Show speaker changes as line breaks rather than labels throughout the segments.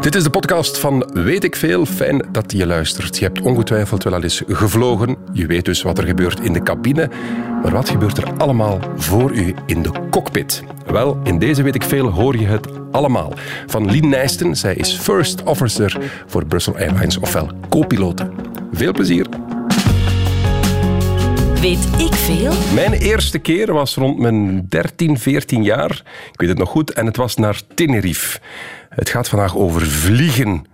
Dit is de podcast van Weet ik Veel. Fijn dat je luistert. Je hebt ongetwijfeld wel al eens gevlogen. Je weet dus wat er gebeurt in de cabine. Maar wat gebeurt er allemaal voor u in de cockpit? Wel, in deze Weet ik Veel hoor je het allemaal. Van Lien Nijsten, zij is First Officer voor Brussels Airlines, ofwel co-pilote. Veel plezier.
Weet ik veel?
Mijn eerste keer was rond mijn 13, 14 jaar. Ik weet het nog goed. En het was naar Tenerife. Het gaat vandaag over vliegen.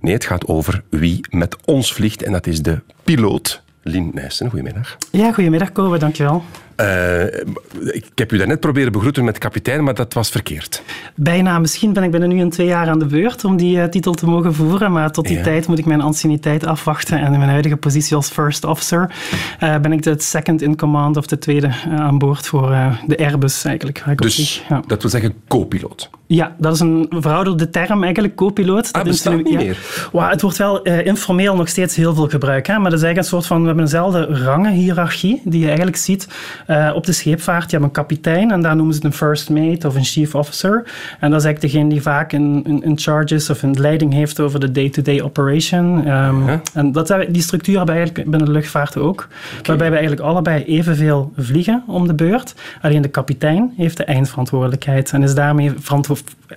Nee, het gaat over wie met ons vliegt. En dat is de piloot. Lien Nijssen, goedemiddag.
Ja, goedemiddag Kobe, dankjewel.
Uh, ik heb u daarnet proberen begroeten met kapitein, maar dat was verkeerd.
Bijna. Misschien ben ik binnen nu een twee jaar aan de beurt om die uh, titel te mogen voeren, maar tot die ja. tijd moet ik mijn anciëniteit afwachten. En in mijn huidige positie als first officer uh, ben ik de second in command, of de tweede aan boord voor de Airbus eigenlijk.
Dus ja. dat wil zeggen co-piloot?
Ja, dat is een verouderde term eigenlijk, co-piloot.
Ah, bestaat niet
ja.
meer?
Het wordt wel informeel nog steeds heel veel gebruikt, hè? maar dat is eigenlijk een soort van, we hebben eenzelfde rangenhiërarchie die je eigenlijk ziet uh, op de scheepvaart. Je hebt een kapitein en daar noemen ze het een first mate of een chief officer. En dat is eigenlijk degene die vaak in, in, in charge is of een leiding heeft over de day-to-day operation. Um,
Uh-huh.
En dat, die structuur hebben we eigenlijk binnen de luchtvaart ook. Waarbij we eigenlijk allebei evenveel vliegen om de beurt. Alleen de kapitein heeft de eindverantwoordelijkheid en is daarmee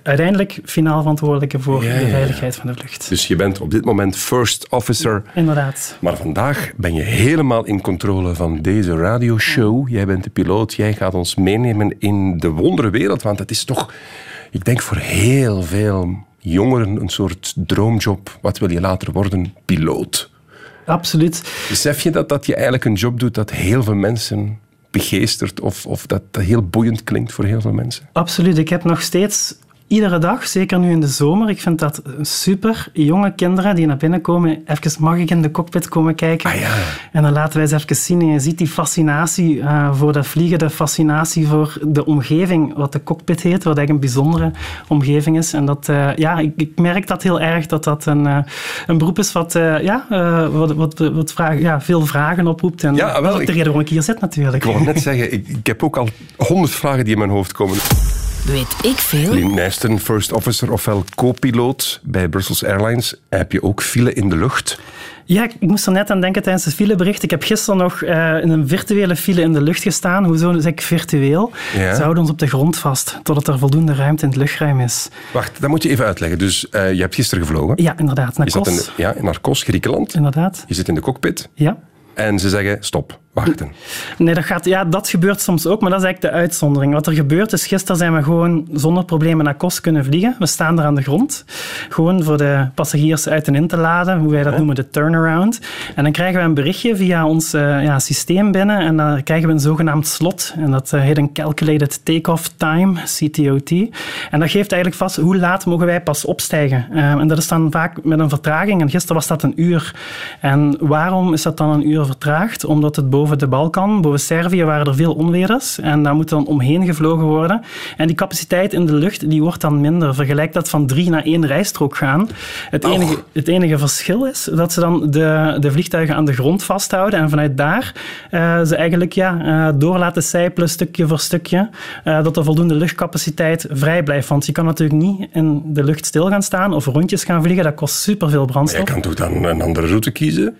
uiteindelijk finaal verantwoordelijke voor
Ja,
de
ja.
veiligheid van de vlucht.
Dus je bent op dit moment first officer.
Inderdaad.
Maar vandaag ben je helemaal in controle van deze radioshow. Jij bent de piloot, jij gaat ons meenemen in de wonderenwereld. Want het is toch, ik denk voor heel veel jongeren een soort droomjob. Wat wil je later worden? Piloot.
Absoluut.
Besef je dat, dat je eigenlijk een job doet dat heel veel mensen begeestert of, of dat, dat heel boeiend klinkt voor heel veel mensen?
Absoluut. Ik heb nog steeds iedere dag, zeker nu in de zomer, ik vind dat super. Jonge kinderen die naar binnen komen, even mag ik in de cockpit komen kijken.
Ah ja.
En dan laten wij ze even zien en je ziet die fascinatie eh, voor dat vliegen, de fascinatie voor de omgeving, wat de cockpit heet, wat eigenlijk een bijzondere omgeving is. En dat, eh, ja, ik, ik merk dat heel erg, dat dat een, eh, een beroep is wat, ja, wat, wat, wat vragen, ja, veel vragen oproept. En
Ja, wel,
dat is de reden waarom ik hier zit natuurlijk.
Ik wou net zeggen, ik, ik heb ook al honderd vragen die in mijn hoofd komen.
Weet ik veel?
Lien Nijsten, first officer ofwel co-piloot bij Brussels Airlines. Heb je ook file in de lucht?
Ja, ik moest er net aan denken tijdens het filebericht. Ik heb gisteren nog eh, in een virtuele file in de lucht gestaan. Hoezo zeg ik virtueel?
Ja.
Ze houden ons op de grond vast, totdat er voldoende ruimte in het luchtruim is.
Wacht, dat moet je even uitleggen. Dus eh, je hebt gisteren gevlogen.
Ja, inderdaad. Naar
Je zat in,
Kos.
ja, naar Kos, Griekenland.
Inderdaad.
Je zit in de cockpit
Ja.
en ze zeggen stop, wachten.
Nee, dat, gaat, ja, dat gebeurt soms ook, maar dat is eigenlijk de uitzondering. Wat er gebeurt is, gisteren zijn we gewoon zonder problemen naar Kos kunnen vliegen. We staan er aan de grond, gewoon voor de passagiers uit en in te laden, hoe wij dat noemen, de turnaround. En dan krijgen we een berichtje via ons eh, ja, systeem binnen en dan krijgen we een zogenaamd slot. En dat eh, heet een Calculated Takeoff Time, CTOT. En dat geeft eigenlijk vast hoe laat mogen wij pas opstijgen. Eh, en dat is dan vaak met een vertraging. En gisteren was dat een uur. En waarom is dat dan een uur vertraagd? Omdat het boven de Balkan, boven Servië, waar er veel onweer is. En daar moet dan omheen gevlogen worden. En die capaciteit in de lucht die wordt dan minder. Vergelijk dat van drie naar één rijstrook gaan. Het enige, het enige verschil is dat ze dan de, de vliegtuigen aan de grond vasthouden. En vanuit daar eh, ze eigenlijk ja, eh, door laten sijpelen, stukje voor stukje. eh, dat er voldoende luchtcapaciteit vrij blijft. Want je kan natuurlijk niet in de lucht stil gaan staan of rondjes gaan vliegen. Dat kost superveel
Maar je
brandstof.
kan toch dan een andere route kiezen?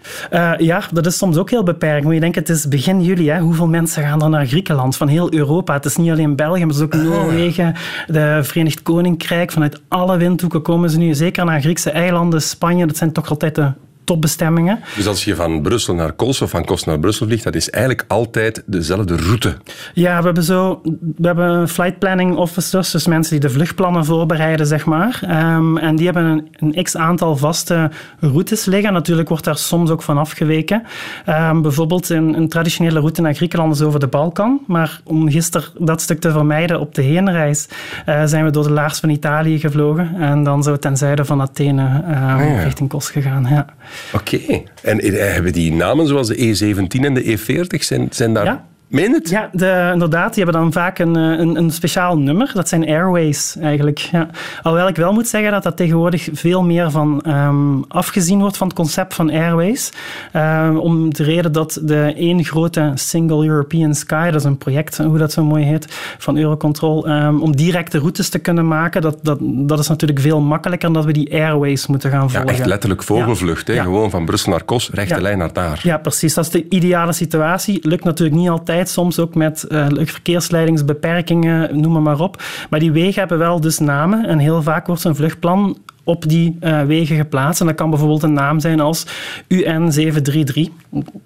Ja, dat is soms ook heel beperkt. Moet je denken, het is begin juli. Hè. Hoeveel mensen gaan er naar Griekenland? Van heel Europa. Het is niet alleen België, maar het is ook Noorwegen, de Verenigd Koninkrijk. Vanuit alle windhoeken komen ze nu. Zeker naar Griekse eilanden, Spanje. Dat zijn toch altijd de topbestemmingen.
Dus als je van Brussel naar Kos of van Kos naar Brussel vliegt, dat is eigenlijk altijd dezelfde route.
Ja, we hebben zo, we hebben flight planning officers, dus mensen die de vluchtplannen voorbereiden, zeg maar. Ehm, en die hebben een, een x aantal vaste routes liggen. Natuurlijk wordt daar soms ook van afgeweken. Ehm, bijvoorbeeld een, een traditionele route naar Griekenland is over de Balkan. Maar om gisteren dat stuk te vermijden op de heenreis, eh, zijn we door de laars van Italië gevlogen. En dan we ten zuiden van Athene ehm,
Ah, ja.
richting Kos gegaan. Ja.
Oké. En eh, hebben die namen zoals de E17 en de E40, zijn, zijn daar
Ja.
Meen het?
Ja, de, inderdaad. Die hebben dan vaak een, eh, een, een speciaal nummer. Dat zijn airways eigenlijk. Ja. Alhoewel ik wel moet zeggen dat dat tegenwoordig veel meer van ehm, afgezien wordt van het concept van airways. Ehm, om de reden dat de één grote Single European Sky, dat is een project, hoe dat zo mooi heet, van Eurocontrol, ehm, om directe routes te kunnen maken, dat, dat, dat is natuurlijk veel makkelijker dan dat we die airways moeten gaan
Ja,
volgen.
echt letterlijk vogelvlucht. Hè?
Ja.
Gewoon van Brussel naar Kos, rechte
Ja.
lijn naar daar.
Ja, precies. Dat is de ideale situatie. Lukt natuurlijk niet altijd, soms ook met eh, verkeersleidingsbeperkingen, noem maar, maar op. Maar die wegen hebben wel dus namen en heel vaak wordt zo'n vluchtplan op die eh, wegen geplaatst. En dat kan bijvoorbeeld een naam zijn als UN733.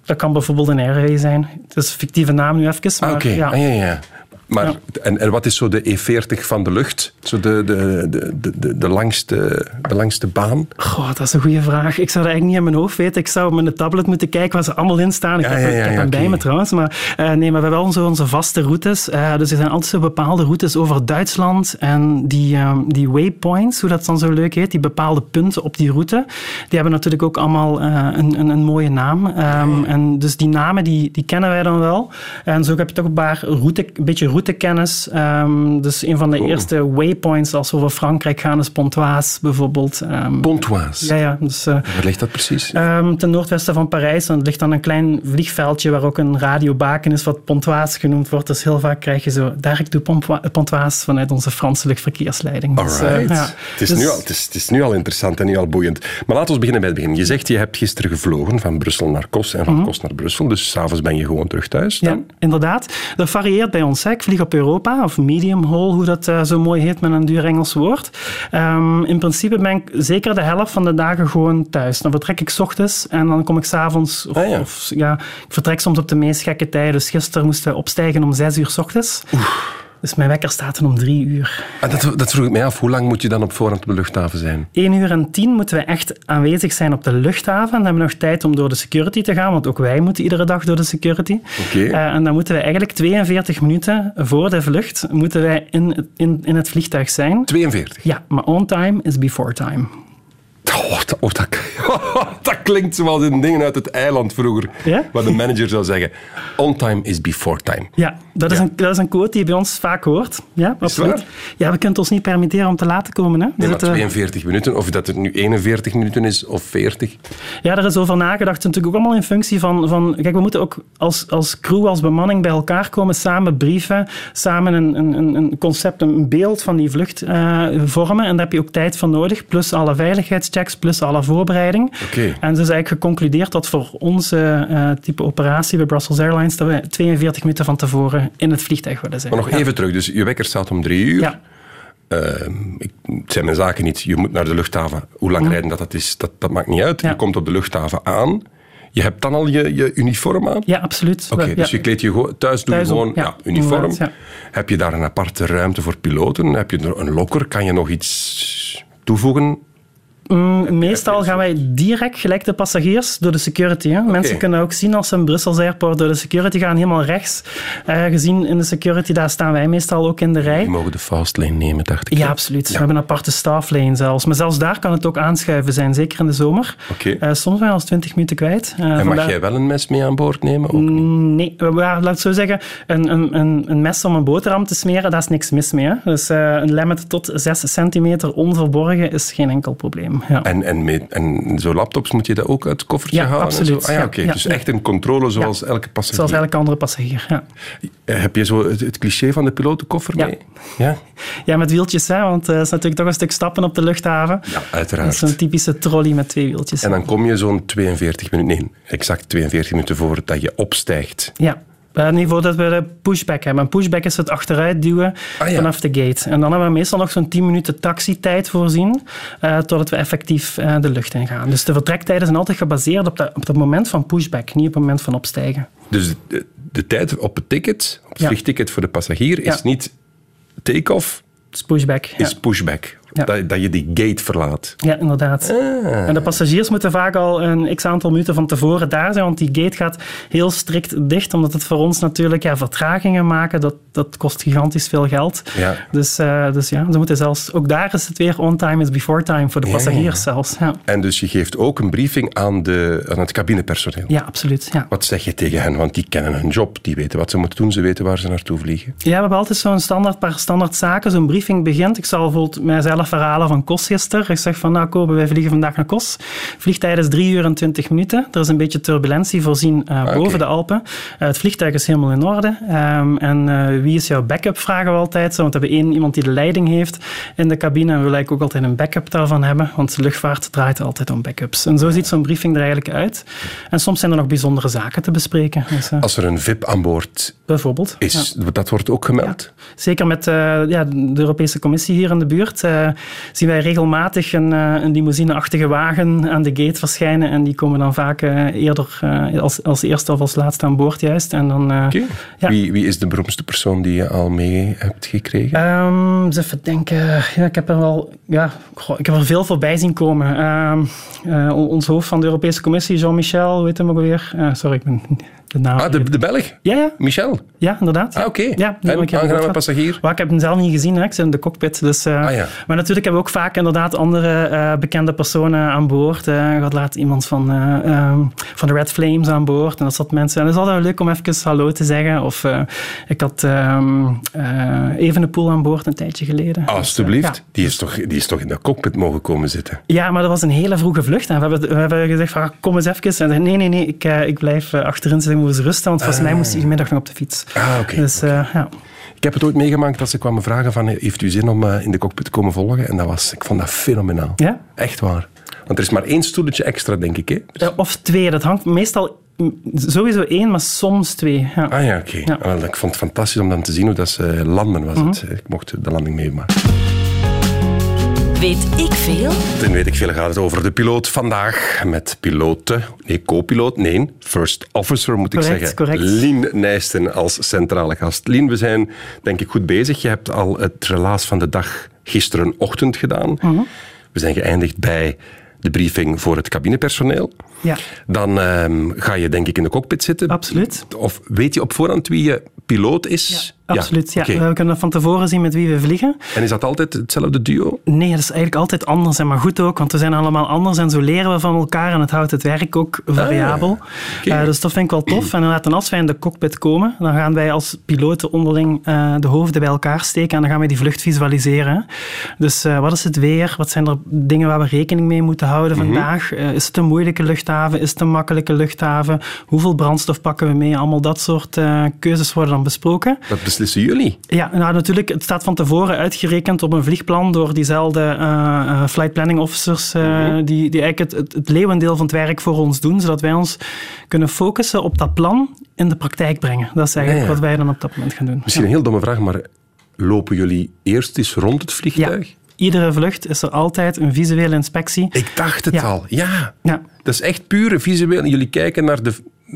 Dat kan bijvoorbeeld een airway zijn. Het is een fictieve naam nu even. Maar
Ah, Oké,
ja.
Ah, ja, ja. Maar,
Ja.
en, en wat is zo de E40 van de lucht? Zo de, de, de, de, de, de langste, de langste baan?
Goh, dat is een goede vraag. Ik zou dat eigenlijk niet in mijn hoofd weten. Ik zou op mijn tablet moeten kijken waar ze allemaal in staan. Ik
Ja,
heb,
ja,
ik
ja,
heb
ja,
hem bij me trouwens. Maar, eh, nee, maar we hebben wel zo onze vaste routes. Eh, dus er zijn altijd zo bepaalde routes over Duitsland. En die, ehm, die waypoints, hoe dat dan zo leuk heet, die bepaalde punten op die route, die hebben natuurlijk ook allemaal eh, een, een, een mooie naam. Ehm, en dus die namen, die, die kennen wij dan wel. En zo heb je toch een, paar route, een beetje routekennis. Ehm, dus een van de
Cool.
eerste waypoints als we over Frankrijk gaan is Pontoise bijvoorbeeld. Ehm,
Pontoise.
ja, ja. Dus, eh,
Waar ligt dat precies?
Ehm, ten noordwesten van Parijs. En ligt dan een klein vliegveldje waar ook een radiobaken is, wat Pontoise genoemd wordt. Dus heel vaak krijg je zo direct de Pontoise- vanuit onze Franse luchtverkeersleiding. Dus, eh,
Alright.
ja.
het, is
Dus-
nu al, het, is, het is nu al interessant en nu al boeiend. Maar laten we beginnen bij het begin. Je zegt, je hebt gisteren gevlogen van Brussel naar Kos en van Kos naar Brussel. Dus s'avonds ben je gewoon terug thuis
Ja,
dan?
inderdaad. Dat varieert bij ons. Hè. Ik vlieg op Europa, of medium haul, hoe dat eh, zo mooi heet met een duur Engels woord. Ehm, in principe ben ik zeker de helft van de dagen gewoon thuis. Dan vertrek ik 's ochtends en dan kom ik s'avonds. Of,
Ah, ja.
of, ja, ik vertrek soms op de meest gekke tijden. Dus gisteren moesten we opstijgen om 6 uur 's ochtends. Dus mijn wekker staat om 3 uur.
En dat, dat vroeg ik mij af. Hoe lang moet je dan op voorhand op de luchthaven zijn?
1 uur en 10 moeten we echt aanwezig zijn op de luchthaven. Dan hebben we nog tijd om door de security te gaan, want ook wij moeten iedere dag door de security.
Oké.
Eh, en dan moeten we eigenlijk 42 minuten voor de vlucht moeten wij in, in, in het vliegtuig zijn.
42.
Ja, maar on time is before time.
Oh, dat, oh, dat, dat klinkt zoals in dingen uit het eiland vroeger.
Ja?
Wat de manager zou zeggen. On time is before time.
Ja, dat is,
Ja.
Een, dat is een quote die je bij ons vaak hoort. Ja, absoluut.
waar?
Ja, we kunnen het ons niet permitteren om te laten komen. Hè.
Nee, maar
zitten-
42 minuten, of dat het nu 41 minuten is of 40.
Ja, er is over nagedacht. Natuurlijk ook allemaal in functie van... van kijk, we moeten ook als, als crew, als bemanning bij elkaar komen, samen brieven, samen een, een, een concept, een beeld van die vlucht eh, vormen. En daar heb je ook tijd voor nodig, plus alle veiligheidschecks, plus alle voorbereiding. En dus is eigenlijk geconcludeerd dat voor onze eh, type operatie bij Brussels Airlines, dat we 42 minuten van tevoren in het vliegtuig willen zijn.
Maar nog
Ja.
even terug. Dus je wekker staat om drie uur.
Ja.
Ehm, ik, het zijn mijn zaken niet. Je moet naar de luchthaven. Hoe lang rijden dat, dat is, dat, dat maakt niet uit.
Ja.
Je komt op de luchthaven aan. Je hebt dan al je, je uniform aan?
Ja, absoluut.
Oké, dus
ja.
je kleed je thuis doe je gewoon
ja,
ja, uniform. Heb je daar een aparte ruimte voor piloten? Heb je er een locker? Kan je nog iets toevoegen?
Mm, Meestal gaan wij direct, gelijk de passagiers, door de security. Hè. Mensen kunnen ook zien als ze in Brussels Airport door de security gaan, helemaal rechts. Eh, gezien in de security, daar staan wij meestal ook in de
Die
rij.
mogen de fastlane nemen, dacht ik.
Ja, absoluut. We hebben een aparte stafflane zelfs. Maar zelfs daar kan het ook aanschuiven zijn, zeker in de zomer.
Oké.
Eh, soms zijn we als 20 minuten kwijt. Eh,
En mag
vandaar-
jij wel een mes mee aan boord nemen? Ook niet?
Nee, laat ik zo zeggen. Een, een, een, een mes om een boterham te smeren, daar is niks mis mee. Hè. Dus een lemmet tot 6 centimeter onverborgen is geen enkel probleem. Ja.
En, en, met, en zo laptops moet je dat ook uit het koffertje
Ja,
halen? en
absoluut.
Ah, ja, oké. dus echt een controle zoals elke passagier.
Zoals elke andere passagier. Ja.
Eh, Heb je zo het, het cliché van de pilotenkoffer mee? Ja,
Ja, met wieltjes, hè, want het is natuurlijk toch een stuk stappen op de luchthaven.
ja
Dat
uiteraard.
is een typische trolley met twee wieltjes.
En dan kom je zo'n 42 minuten, nee, exact 42 minuten voor dat je opstijgt.
Ja. Uh, nee, voordat we de pushback hebben. Een pushback is het achteruit duwen
Ah, ja.
vanaf de gate. En dan hebben we meestal nog zo'n 10 minuten taxitijd voorzien, uh, totdat we effectief uh, de lucht ingaan. Dus de vertrektijden zijn altijd gebaseerd op, de, op het moment van pushback, niet op het moment van opstijgen.
Dus de, de tijd op het ticket, op het
Ja.
vliegticket voor de passagier, is
Ja.
niet take-off,
Dus pushback.
is pushback.
Ja.
Dat, dat je die gate verlaat.
Ja, inderdaad.
Ah.
En de passagiers moeten vaak al een x-aantal minuten van tevoren daar zijn, want die gate gaat heel strikt dicht, omdat het voor ons natuurlijk ja, vertragingen maken, dat, dat kost gigantisch veel geld.
Ja.
Dus, eh, dus ja, ze moeten zelfs... Ook daar is het weer on time is before time voor de
Ja,
passagiers zelfs. Ja,
En dus je geeft ook een briefing aan, de, aan het cabinepersoneel.
ja absoluut. Ja.
Wat zeg je tegen hen? Want die kennen hun job, die weten wat ze moeten doen, ze weten waar ze naartoe vliegen.
Ja, we hebben altijd zo'n standaard, paar standaard zaken. Zo'n briefing begint. Ik zal bijvoorbeeld mijzelf verhalen van Kos gisteren. Ik zeg van, nou Kobe, wij vliegen vandaag naar Kos. Vliegtijd is 3 uur en 20 minuten. Er is een beetje turbulentie voorzien eh, boven
oké.
de Alpen. Eh, het vliegtuig is helemaal in orde. Ehm, en eh, wie is jouw backup, vragen we altijd. Zo, want we hebben één iemand die de leiding heeft in de cabine. En we willen eigenlijk ook altijd een backup daarvan hebben. Want de luchtvaart draait altijd om backups. En zo ziet zo'n briefing er eigenlijk uit. En soms zijn er nog bijzondere zaken te bespreken. Dus,
Als er een VIP aan boord
bijvoorbeeld. Ja.
is, dat wordt ook gemeld.
Zeker met ja, de Europese Commissie hier in de buurt zien wij regelmatig een, eh, een limousine-achtige wagen aan de gate verschijnen. En die komen dan vaak eh, eerder eh, als, als eerste of als laatste aan boord juist. En dan, eh. Ja.
Wie, wie is de beroemdste persoon die je al mee hebt gekregen?
Eens even denken. Ja, ik heb er wel ja, goh, ik heb er veel voorbij zien komen. Ehm, eh, on- ons hoofd van de Europese Commissie, Jean-Michel, heet hem ook alweer? Eh, sorry, ik ben de naam.
ah, de, de Belg?
Ja, ja,
Michel?
ja, inderdaad.
Ah, oké.
Ja,
en aangename passagier?
Maar ik heb hem zelf niet gezien, hè. ik zit in de cockpit. Dus, eh,
Ah, ja.
Maar natuurlijk hebben we ook vaak inderdaad andere eh, bekende personen aan boord. Eh ik had laat iemand van, eh, ehm, van de Red Flames aan boord. En dat soort mensen. En het is altijd leuk om even hallo te zeggen. Of ik had ehm eh Evenepoel aan boord een tijdje geleden. Dus, eh,
Alsjeblieft.
ja.
Die, is toch, die is toch in de cockpit mogen komen zitten?
Ja, maar dat was een hele vroege vlucht. En we hebben, we hebben gezegd van, ah, kom eens even. En zei, nee, nee, nee, ik, ik blijf achterin zitten, rusten. Want volgens mij moest hij die middag nog op de fiets.
Ah, oké.
Dus eh, ja.
Ik heb het ooit meegemaakt dat ze kwamen vragen van heeft u zin om eh, in de cockpit te komen volgen? En dat was, ik vond dat fenomenaal.
Ja?
Echt waar. Want er is maar één stoeltje extra, denk ik. Hè?
Eh, Of twee, dat hangt meestal sowieso één, maar soms twee. Ja.
Ah ja, oké.
Ja.
Wel, Ik vond het fantastisch om dan te zien hoe dat ze landen. Was het. Ik mocht de landing meemaken.
Weet ik veel?
Dan weet ik veel gaat het over de piloot vandaag. Met piloten, nee, co-piloot, nee, first officer moet ik zeggen.
correct.
Lien Nijsten als centrale gast. Lien, we zijn denk ik goed bezig. Je hebt al het relaas van de dag gisterenochtend gedaan.
Mhm.
We zijn geëindigd bij de briefing voor het cabinepersoneel.
Ja.
Dan ehm, ga je denk ik in de cockpit zitten.
Absoluut.
Of weet je op voorhand wie je piloot is?
Absoluut, ja. We kunnen van tevoren zien met wie we vliegen.
En is dat altijd hetzelfde duo?
Nee, dat is eigenlijk altijd anders. En maar goed ook, want we zijn allemaal anders en zo leren we van elkaar en het houdt het werk ook variabel.
oké.
Eh, dus dat vind ik wel tof. En en als wij in de cockpit komen, dan gaan wij als piloten onderling eh, de hoofden bij elkaar steken en dan gaan wij die vlucht visualiseren. Dus eh, wat is het weer? Wat zijn er dingen waar we rekening mee moeten houden vandaag? Eh, is het een moeilijke luchthaven? Is het een makkelijke luchthaven? Hoeveel brandstof pakken we mee? Allemaal dat soort keuzes worden dan besproken.
Dat beslissen jullie.
Ja, nou natuurlijk, het staat van tevoren uitgerekend op een vliegplan door diezelfde eh, eh, flight planning officers eh, die, die eigenlijk het, leeuwendeel van het werk voor ons doen, zodat wij ons kunnen focussen op dat plan in de praktijk brengen. Dat is eigenlijk
Ja, ja.
wat wij dan op dat moment gaan doen.
Misschien een heel domme vraag, maar lopen jullie eerst eens rond het
Ja.
vliegtuig?
Iedere vlucht is er altijd een visuele inspectie.
Ik dacht het
Ja.
al. Ja.
Ja.
Dat is echt pure visueel. Jullie kijken naar de...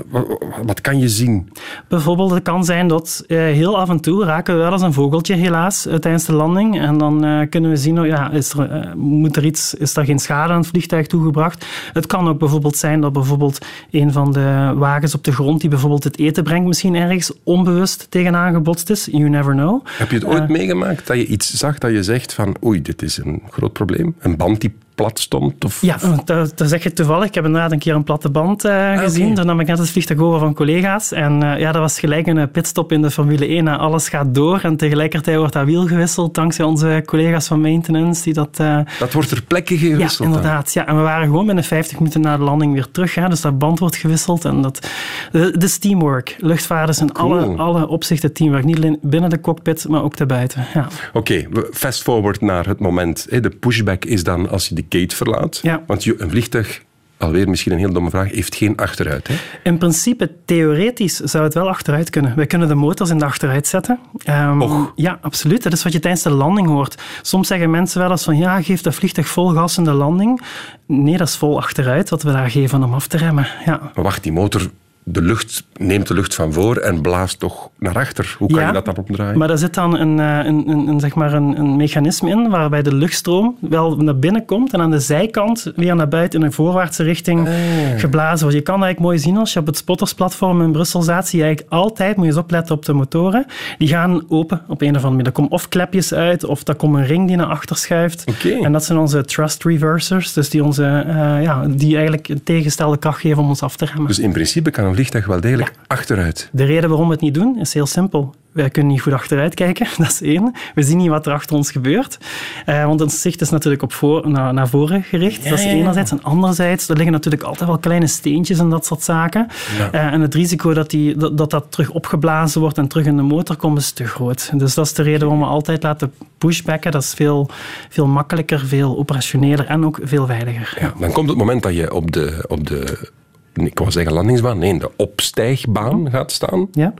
wa- wa- Wat kan je zien?
Bijvoorbeeld, het kan zijn dat eh, heel af en toe raken we wel eens een vogeltje, helaas, eh, tijdens de landing. En dan eh, kunnen we zien, oh, ja, is, er, moet er iets, is er geen schade aan het vliegtuig toegebracht. Het kan ook bijvoorbeeld zijn dat bijvoorbeeld een van de wagens op de grond die bijvoorbeeld het eten brengt, misschien ergens onbewust tegenaan gebotst is. You never know.
Heb je het ooit meegemaakt dat je iets zag dat je zegt van oei, dit is een groot probleem? Een band die plat stond? Of,
Ja, dat, dat zeg je toevallig. Ik heb inderdaad een keer een platte band eh, gezien.
oké.
Toen nam ik net het vliegtuig over van collega's. En eh, ja, dat was gelijk een eh, pitstop in de Formule 1. Eh, Alles gaat door en tegelijkertijd wordt dat wiel gewisseld dankzij onze collega's van maintenance die dat... eh,
Dat wordt ter plekke
ja,
gewisseld. dan.
inderdaad. Ja. En we waren gewoon binnen 50 minuten na de landing weer terug. Hè. Dus dat band wordt gewisseld. En dat, de, is teamwork. Luchtvaart is in alle,
Cool.
alle opzichten teamwork. Niet alleen binnen de cockpit, maar ook daarbuiten. Ja.
Oké, we fast forward naar het moment. De pushback is dan als je de gate verlaat.
Ja.
Want een vliegtuig, alweer misschien een heel domme vraag, heeft geen achteruit. Hè?
In principe, theoretisch zou het wel achteruit kunnen. Wij kunnen de motors in de achteruit zetten. Ehm,
Och.
Ja, absoluut. Dat is wat je tijdens de landing hoort. Soms zeggen mensen wel eens van, ja, geef dat vliegtuig vol gas in de landing. Nee, dat is vol achteruit wat we daar geven om af te remmen. Ja.
Maar wacht, die motor de lucht neemt de lucht van voor en blaast toch naar achter. Hoe kan
Ja,
je dat dan opdraaien?
Maar daar zit dan een, eh, een, een, een, zeg maar een, een mechanisme in waarbij de luchtstroom wel naar binnen komt en aan de zijkant weer naar buiten in een voorwaartse richting geblazen wordt. Je kan dat eigenlijk mooi zien als je op het spottersplatform in Brussel staat. Zie je eigenlijk altijd, moet je eens opletten op de motoren, die gaan open op een of andere manier. Er komen of klepjes uit of er komt een ring die naar achter schuift. En dat zijn onze thrust reversers, dus die, onze, eh, ja, die eigenlijk een tegengestelde kracht geven om ons af te remmen.
Dus in principe kan een vliegtuig wel degelijk achteruit.
De reden waarom we het niet doen is heel simpel. Wij kunnen niet goed achteruit kijken, dat is één. We zien niet wat er achter ons gebeurt. Eh, want ons zicht is natuurlijk op voor, naar, naar voren gericht. dat is
ja, ja.
enerzijds. En anderzijds, er liggen natuurlijk altijd wel kleine steentjes en dat soort zaken.
Ja.
Eh, en het risico dat, die, dat, dat dat terug opgeblazen wordt en terug in de motor komt, is te groot. Dus dat is de reden waarom we altijd laten pushbacken. Dat is veel, veel makkelijker, veel operationeler en ook veel veiliger.
Ja, dan komt het moment dat je op de, op de ik wou zeggen landingsbaan, nee, de opstijgbaan gaat staan.
Ja?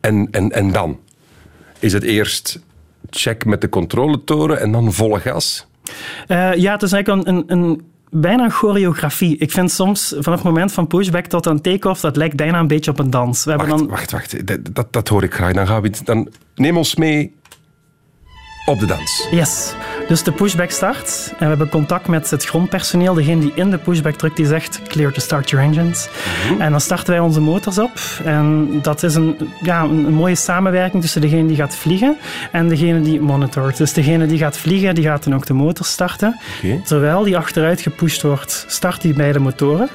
En, en, en dan? Is het eerst check met de controletoren en dan volle gas?
Eh, ja, het is eigenlijk een, een, een bijna choreografie. Ik vind soms vanaf het moment van pushback tot aan take-off, dat lijkt bijna een beetje op een dans. We
Wacht,
dan,
wacht, wacht. Dat, dat, dat hoor ik graag. Dan gaan we dan neem ons mee op de dans.
Yes. Dus de pushback start. En we hebben contact met het grondpersoneel. Degene die in de pushback drukt, die zegt clear to start your engines. En dan starten wij onze motors op. En dat is een, ja, een, mooie samenwerking tussen degene die gaat vliegen en degene die monitort. Dus degene die gaat vliegen, die gaat dan ook de motor starten. Terwijl die achteruit gepusht wordt, start die beide motoren.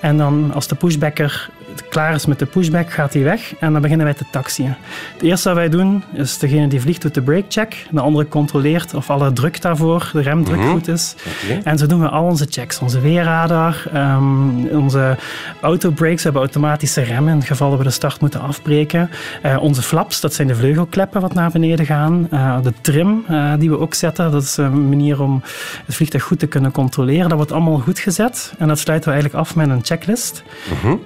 En dan als de pushbacker klaar is met de pushback, gaat hij weg en dan beginnen wij te taxiën. Het eerste wat wij doen, is degene die vliegt doet de brake check. De andere controleert of alle druk daarvoor, de remdruk goed is. En zo doen we al onze checks. Onze weerradar, ehm, onze autobrakes. We hebben automatische remmen in het geval dat we de start moeten afbreken. Eh, onze flaps, dat zijn de vleugelkleppen wat naar beneden gaan. Eh, de trim eh, die we ook zetten, dat is een manier om het vliegtuig goed te kunnen controleren. Dat wordt allemaal goed gezet en dat sluiten we eigenlijk af met een checklist.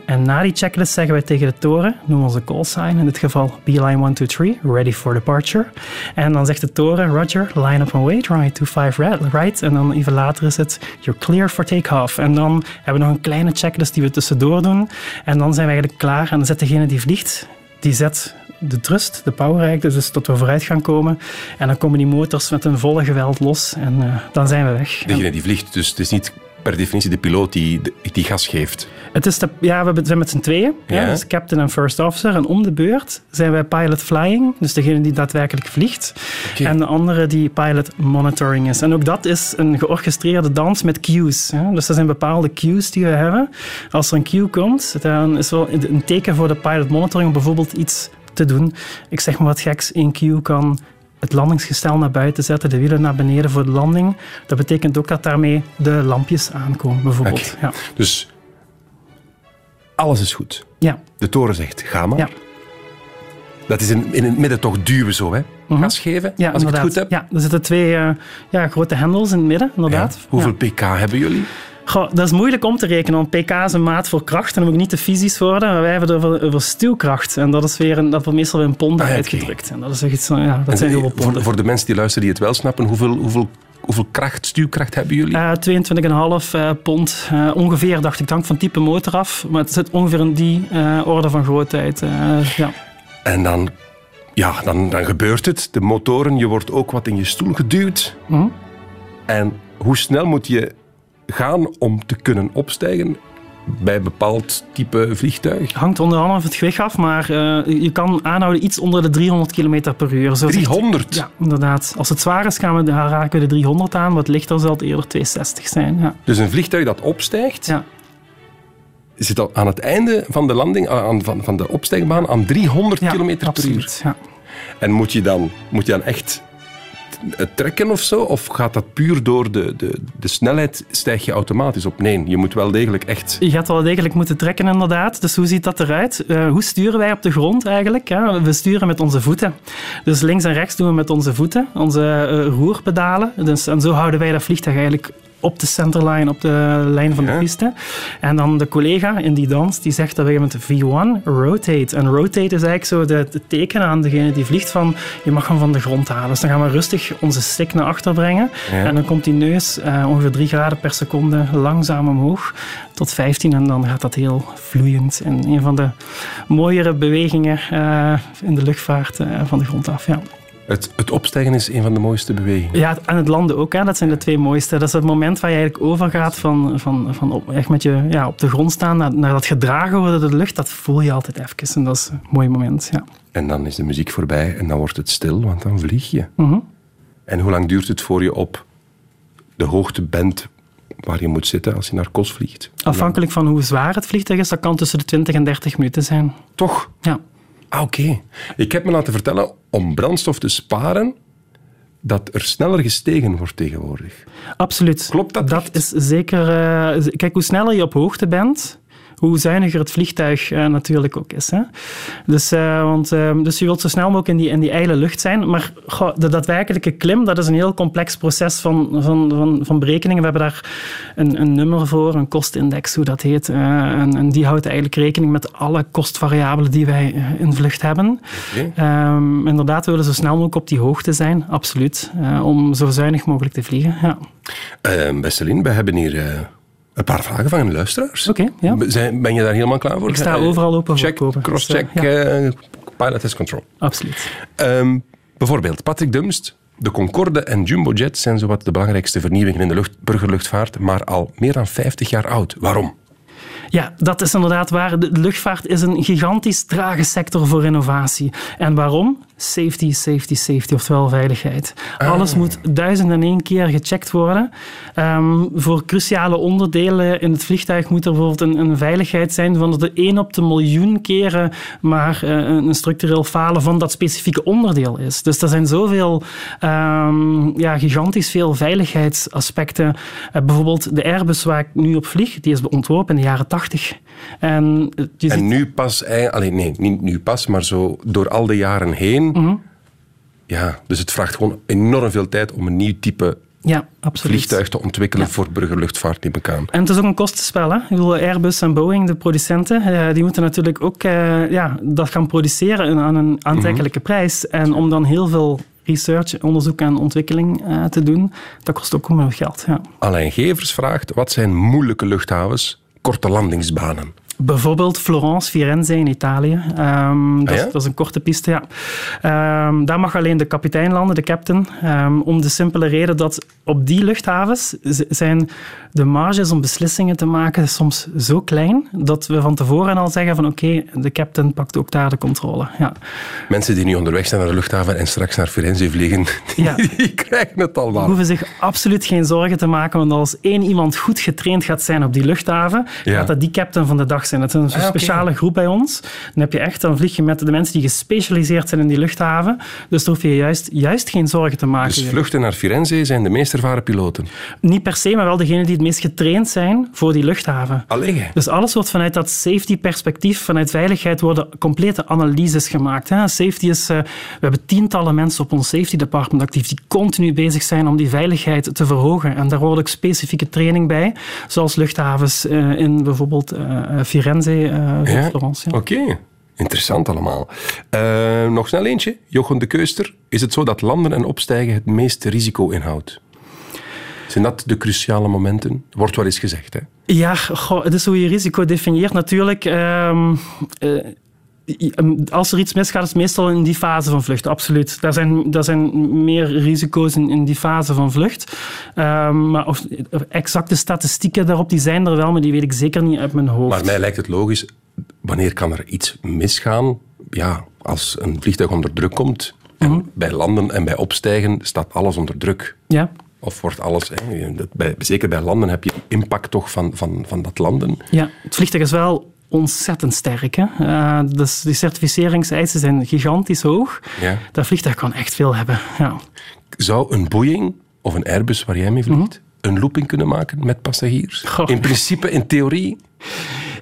En na die checklist zeggen wij tegen de toren, noemen onze call sign, in dit geval B-line 123, ready for departure. En dan zegt de toren, Roger, line up and wait, right, 25 right, right. En dan even later is het, you're clear for take-off. En dan hebben we nog een kleine checklist die we tussendoor doen. En dan zijn we eigenlijk klaar. En dan zet degene die vliegt, die zet de thrust, de power dus tot we vooruit gaan komen. En dan komen die motors met een volle geweld los en eh, dan zijn we weg. En-
Degene die vliegt, dus het is niet per definitie de piloot die, die gas geeft.
Het is de, ja, we zijn met z'n tweeën. Ja.
Ja.
dus captain en first officer. En om de beurt zijn wij pilot flying, dus degene die daadwerkelijk vliegt. En de andere die pilot monitoring is. En ook dat is een georchestreerde dans met cues. Hè. Dus er zijn bepaalde cues die we hebben. Als er een cue komt, dan is wel een teken voor de pilot monitoring om bijvoorbeeld iets te doen. Ik zeg maar wat geks, één cue kan het landingsgestel naar buiten zetten, de wielen naar beneden voor de landing. Dat betekent ook dat daarmee de lampjes aankomen, bijvoorbeeld. Ja.
Dus alles is goed.
ja.
De toren zegt, ga maar.
Ja.
Dat is in, in het midden toch duwen zo, hè? Gas geven,
Mhm. Ja,
als ik het goed heb.
Ja, er zitten twee eh, ja, grote hendels in het midden, inderdaad.
Hoeveel pk hebben jullie?
Goh, dat is moeilijk om te rekenen, want pk is een maat voor kracht. En dan moet ik niet te fysisch worden, maar wij hebben het over, over stuwkracht. En dat, is weer een, dat wordt meestal in ponden
Ah,
uitgedrukt. En dat, is echt zo, ja, dat
En
zijn heel veel ponden.
voor de mensen die luisteren die het wel snappen, hoeveel, hoeveel, hoeveel kracht, stuwkracht hebben jullie?
Eh 22,5 eh, pond eh, ongeveer, dacht ik. Hangt van type motor af, maar het zit ongeveer in die eh, orde van grootheid. eh, ja.
En dan, ja, dan, dan gebeurt het. De motoren, je wordt ook wat in je stoel geduwd.
Mhm.
En hoe snel moet je gaan om te kunnen opstijgen bij een bepaald type vliegtuig?
Hangt onder andere van het gewicht af, maar eh, je kan aanhouden iets onder de 300 km per uur. Zo zegt-
300?
Ja, inderdaad. Als het zwaar is, gaan we, dan raken we de 300 aan. Wat lichter zal het eerder 260 zijn. Ja.
Dus een vliegtuig dat opstijgt,
Ja.
zit al aan het einde van de landing, aan, van, van de opstijgbaan, aan 300
Ja,
km per uur.
absoluut. Ja.
En moet je dan, moet je dan echt trekken of zo? Of gaat dat puur door de, de, de snelheid, stijg je automatisch op? Nee, je moet wel degelijk echt...
Je gaat wel degelijk moeten trekken, inderdaad. Dus hoe ziet dat eruit? Eh, hoe sturen wij op de grond eigenlijk? We sturen met onze voeten. Dus links en rechts doen we met onze voeten, onze eh, roerpedalen. Dus, en zo houden wij dat vliegtuig eigenlijk op de centerline, op de lijn van de piste. En dan de collega in die dans, die zegt dat we met V1 rotate. En rotate is eigenlijk zo de, het teken aan degene die vliegt van je mag hem van de grond halen. Dus dan gaan we rustig onze stick naar achter brengen.
Ja.
En dan komt die neus eh, ongeveer 3 graden per seconde langzaam omhoog tot 15. En dan gaat dat heel vloeiend. En een van de mooiere bewegingen eh, in de luchtvaart eh, van de grond af. Ja.
Het, het opstijgen is een van de mooiste bewegingen.
Ja, en het landen ook, hè. dat zijn de twee mooiste. Dat is het moment waar je eigenlijk overgaat van, van, van op, echt met je ja, op de grond staan naar, naar dat gedragen worden door de lucht. Dat voel je altijd even. En dat is een mooi moment. Ja.
En dan is de muziek voorbij en dan wordt het stil, want dan vlieg je.
Mhm.
En hoe lang duurt het voor je op de hoogte bent waar je moet zitten als je naar Kos vliegt?
Afhankelijk van hoe zwaar het vliegtuig is, dat kan tussen de 20 en 30 minuten zijn.
Toch?
Ja.
Ah, oké. Ik heb me laten vertellen, om brandstof te sparen, dat er sneller gestegen wordt tegenwoordig.
Absoluut.
Klopt dat
Dat
echt?
is zeker... eh, kijk, hoe sneller je op hoogte bent, hoe zuiniger het vliegtuig eh, natuurlijk ook is. Hè? Dus, eh, want, eh, dus je wilt zo snel mogelijk in die, in die ijle lucht zijn. Maar goh, de daadwerkelijke klim, dat is een heel complex proces van, van, van, van berekeningen. We hebben daar een, een nummer voor, een kostindex, hoe dat heet. Eh, en, en die houdt eigenlijk rekening met alle kostvariabelen die wij in vlucht hebben. Ehm, inderdaad, we willen zo snel mogelijk op die hoogte zijn, absoluut. om zo zuinig mogelijk te vliegen. Ja.
Eh, Lien, we hebben hier een paar vragen van luisteraars.
Oké, ja.
Zijn- Ben je daar helemaal klaar voor?
Ik sta overal open voor
Check, cross-check,
Dus,
pilot test control.
Absoluut.
Ehm, bijvoorbeeld, Patrick Dumst. De Concorde en Jumbojet zijn zowat de belangrijkste vernieuwingen in de lucht, burgerluchtvaart, maar al meer dan 50 jaar oud. Waarom?
Ja, dat is inderdaad waar. De luchtvaart is een gigantisch trage sector voor innovatie. En waarom? Safety, safety, safety, oftewel veiligheid. Alles moet duizend en één keer gecheckt worden. Ehm, voor cruciale onderdelen in het vliegtuig moet er bijvoorbeeld een, een veiligheid zijn van de 1 op de miljoen keren maar eh, een structureel falen van dat specifieke onderdeel is. Dus er zijn zoveel ehm, ja, gigantisch veel veiligheidsaspecten. Eh, bijvoorbeeld de Airbus waar ik nu op vlieg, die is ontworpen in de jaren 80. En, je ziet-
En nu pas, eh, allee, nee, niet nu pas, maar zo door al de jaren heen.
Mhm.
Ja, dus het vraagt gewoon enorm veel tijd om een nieuw type
ja, absoluut.
vliegtuig te ontwikkelen voor burgerluchtvaart, neem ik aan.
En het is ook een kostenspel. Hè? Ik bedoel, Airbus en Boeing, de producenten, eh, die moeten natuurlijk ook eh, ja, dat gaan produceren aan een aantrekkelijke prijs. En om dan heel veel research, onderzoek en ontwikkeling eh, te doen, dat kost ook gewoon geld. Ja.
Alain Gevers vraagt, wat zijn moeilijke luchthavens, korte landingsbanen?
Bijvoorbeeld Florence, Firenze in Italië. Ehm, dat,
Ah, ja?
dat is een korte piste, ja. Ehm, daar mag alleen de kapitein landen, de captain. ehm, om de simpele reden dat op die luchthavens zijn de marges om beslissingen te maken soms zo klein dat we van tevoren al zeggen van oké, de captain pakt ook daar de controle. Ja.
Mensen die nu onderweg zijn naar de luchthaven en straks naar Firenze vliegen,
Ja.
die krijgen het al wel.
hoeven zich absoluut geen zorgen te maken, want als één iemand goed getraind gaat zijn op die luchthaven,
Ja.
gaat dat die captain van de dag zijn. Dat is een
Ah,
speciale groep bij ons. Dan heb je echt, dan vlieg je met de mensen die gespecialiseerd zijn in die luchthaven. Dus daar hoef je juist, juist geen zorgen te maken.
Dus vluchten naar Firenze zijn de meest ervaren piloten.
Niet per se, maar wel degenen die het meest getraind zijn voor die luchthaven.
Allee.
Dus alles wordt vanuit dat safety-perspectief, vanuit veiligheid, worden complete analyses gemaakt. Hè. Safety is, eh, we hebben tientallen mensen op ons safety department actief die continu bezig zijn om die veiligheid te verhogen. En daar wordt ook specifieke training bij, zoals luchthavens eh, in bijvoorbeeld eh, Firenze, eh
Ja?
Florence. Ja.
Oké, interessant allemaal. Eh, nog snel eentje. Jochen de Keuster. Is het zo dat landen en opstijgen het meeste risico inhoudt? Zijn dat de cruciale momenten? Wordt wel eens gezegd, hè?
Ja, goh, het is hoe je risico definieert natuurlijk. Ehm, eh, als er iets misgaat, is het meestal in die fase van vlucht, absoluut. Daar zijn, daar zijn meer risico's in, in die fase van vlucht. Ehm, maar of, exacte statistieken daarop die zijn er wel, maar die weet ik zeker niet uit mijn hoofd.
Maar mij lijkt het logisch, wanneer kan er iets misgaan? Ja, als een vliegtuig onder druk komt, en
Mhm.
bij landen en bij opstijgen staat alles onder druk.
Ja,
Of wordt alles... Hè, dat- bij, zeker bij landen heb je impact toch van, van, van dat landen.
ja, het vliegtuig is wel ontzettend sterk. Hè? Eh, dus die certificeringseisen zijn gigantisch hoog.
Ja.
Dat vliegtuig kan echt veel hebben. Ja.
Zou een Boeing of een Airbus waar jij mee vliegt, een looping kunnen maken met passagiers?
Mhm. Goh.
In principe, in theorie,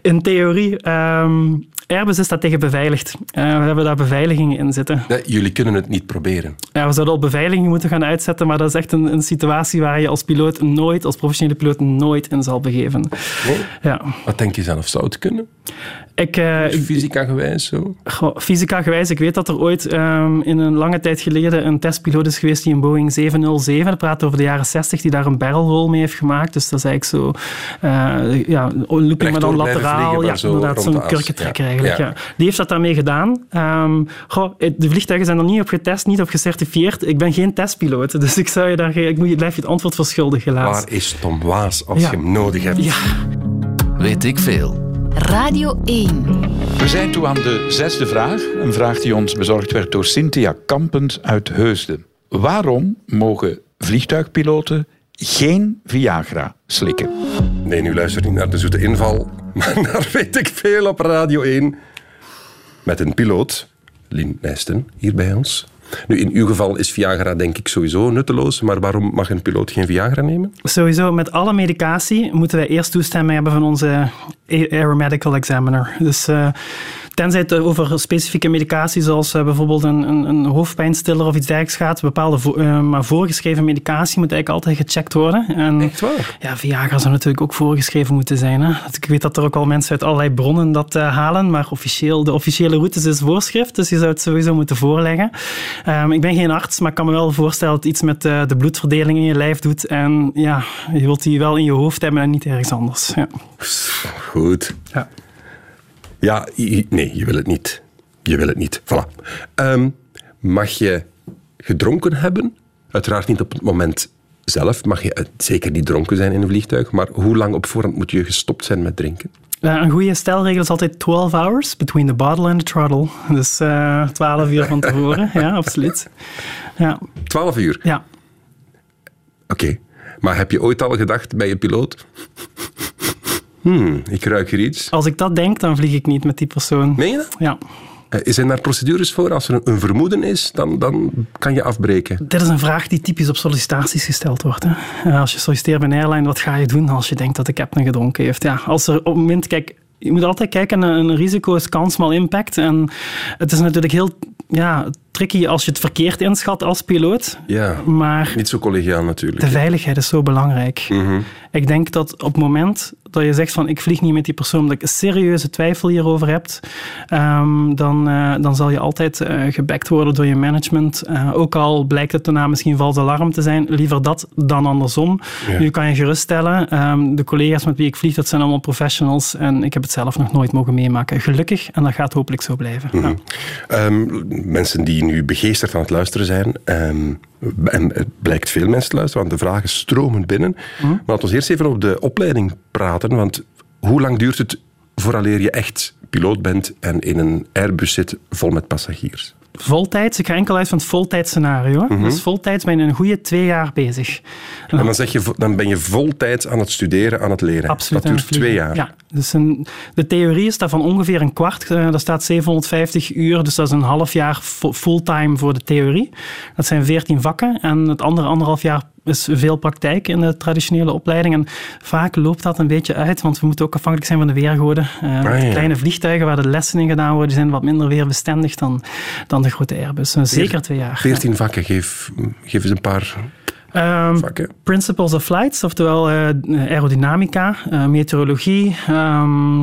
In theorie, ehm, Airbus is dat tegen beveiligd. Eh, we hebben daar beveiligingen in zitten.
Jullie kunnen het niet proberen.
Ja, we zouden al beveiliging moeten gaan uitzetten, maar dat is echt een, een situatie waar je als piloot nooit, als professionele piloot, nooit in zal begeven.
Nee?
Ja.
Wat denk je zelf? Zou het kunnen?
Ik, eh,
Fysica gewijs zo?
Goh, fysica gewijs, ik weet dat er ooit ehm, in een lange tijd geleden een testpiloot is geweest die een Boeing 707, dat praat over de jaren 60, die daar een barrel roll mee heeft gemaakt. Dus dat is eigenlijk zo, eh, ja, looping maar dan lateraal.
vliegen, maar
ja,
zo
inderdaad, zo'n kurkentrekker. Eigenlijk.
Ja.
Ja. Die heeft dat daarmee gedaan. Ehm, goh, de vliegtuigen zijn er niet op getest, niet op gecertificeerd. Ik ben geen testpiloot, dus ik, zou je daar, ik moet, je- blijf je het antwoord verschuldigd, helaas.
Waar is Tom Waas als
Ja.
je hem nodig hebt?
Ja.
Weet ik veel.
Radio 1.
We zijn toe aan de zesde vraag. Een vraag die ons bezorgd werd door Cynthia Kampend uit Heusden. Waarom mogen vliegtuigpiloten geen Viagra slikken?
Nee, nu luister niet naar de zoete inval, maar naar weet ik veel op Radio 1. Met een piloot, Lien Nijsten, hier bij ons. Nu, in uw geval is Viagra denk ik sowieso nutteloos, maar waarom mag een piloot geen Viagra nemen?
Sowieso, met alle medicatie moeten wij eerst toestemming hebben van onze aeromedical examiner. Dus eh, tenzij het over specifieke medicatie, zoals eh, bijvoorbeeld een, een, een hoofdpijnstiller of iets dergelijks gaat, bepaalde vo- eh, maar voorgeschreven medicatie moet eigenlijk altijd gecheckt worden. En,
Echt waar?
Ja, Viagra zou natuurlijk ook voorgeschreven moeten zijn. Hè? Ik weet dat er ook al mensen uit allerlei bronnen dat eh, halen, maar officieel, de officiële route is voorschrift, dus je zou het sowieso moeten voorleggen. Ehm, ik ben geen arts, maar ik kan me wel voorstellen dat iets met eh, de bloedverdeling in je lijf doet. En ja, je wilt die wel in je hoofd hebben en niet ergens anders. Ja.
Goed.
Ja.
Ja, nee, je wil het niet. Je wil het niet. Voilà. Ehm, mag je gedronken hebben? Uiteraard niet op het moment zelf. Mag je eh, zeker niet dronken zijn in een vliegtuig. Maar hoe lang op voorhand moet je gestopt zijn met drinken?
Eh, een goede stelregel is altijd 12 hours between the bottle and the throttle. Dus eh 12 uur van tevoren, ja, absoluut. Ja,
12 uur.
ja.
Oké. Maar heb je ooit al gedacht bij je piloot? Hmm, ik ruik hier iets.
Als ik dat denk, dan vlieg ik niet met die persoon.
Meen je dat?
Ja.
Eh, Zijn daar procedures voor? Als er een- vermoeden is, dan, dan kan je afbreken.
Dit is een vraag die typisch op sollicitaties gesteld wordt. Hè. Eh, Als je solliciteert bij een airline, wat ga je doen als je denkt dat de captain gedronken heeft? Ja, als er op het moment, kijk, je moet altijd kijken naar een risico is kans maal impact. En het is natuurlijk heel ja, tricky als je het verkeerd inschat als piloot.
Ja,
Maar
niet zo collegiaal natuurlijk.
de veiligheid is zo belangrijk.
Mhm.
Ik denk dat op het moment dat je zegt van ik vlieg niet met die persoon omdat ik een serieuze twijfel hierover hebt, ehm, dan, eh, dan zal je altijd eh gebackt worden door je management. Eh, ook al blijkt het daarna misschien vals alarm te zijn, liever dat dan andersom.
Ja.
Nu kan je geruststellen, ehm, de collega's met wie ik vlieg, dat zijn allemaal professionals en ik heb het zelf nog nooit mogen meemaken. Gelukkig, en dat gaat hopelijk zo blijven. Ja.
Ehm, mensen die nu begeesterd aan het luisteren zijn, en het blijkt veel mensen te luisteren, want de vragen stromen binnen.
Hm?
Maar laten we eerst even op de opleiding praten, want hoe lang duurt het vooraleer je echt piloot bent en in een Airbus zit vol met passagiers?
Voltijds, ik ga enkel uit van het voltijdscenario.
Mhm.
Dus voltijds ben je een goede twee jaar bezig. En
En dan, zeg je, dan ben je voltijds aan het studeren, aan het leren.
Absoluut.
Dat duurt twee jaar.
Ja, dus een, de theorie is daarvan ongeveer een kwart. Eh, daar staat 750 uur, dus dat is een half jaar fu- fulltime voor de theorie. Dat zijn 14 vakken. En het andere anderhalf jaar is veel praktijk in de traditionele opleiding. En vaak loopt dat een beetje uit, want we moeten ook afhankelijk zijn van de weergoden. Eh,
Ah, ja.
Kleine vliegtuigen waar de lessen in gedaan worden, zijn wat minder weerbestendig dan, dan de grote Airbus. Eh, Zeker twee jaar.
14 vakken, geef, geef eens een paar
Ehm,
vakken.
Principles of Flights, oftewel eh, aerodynamica, eh, meteorologie, ehm,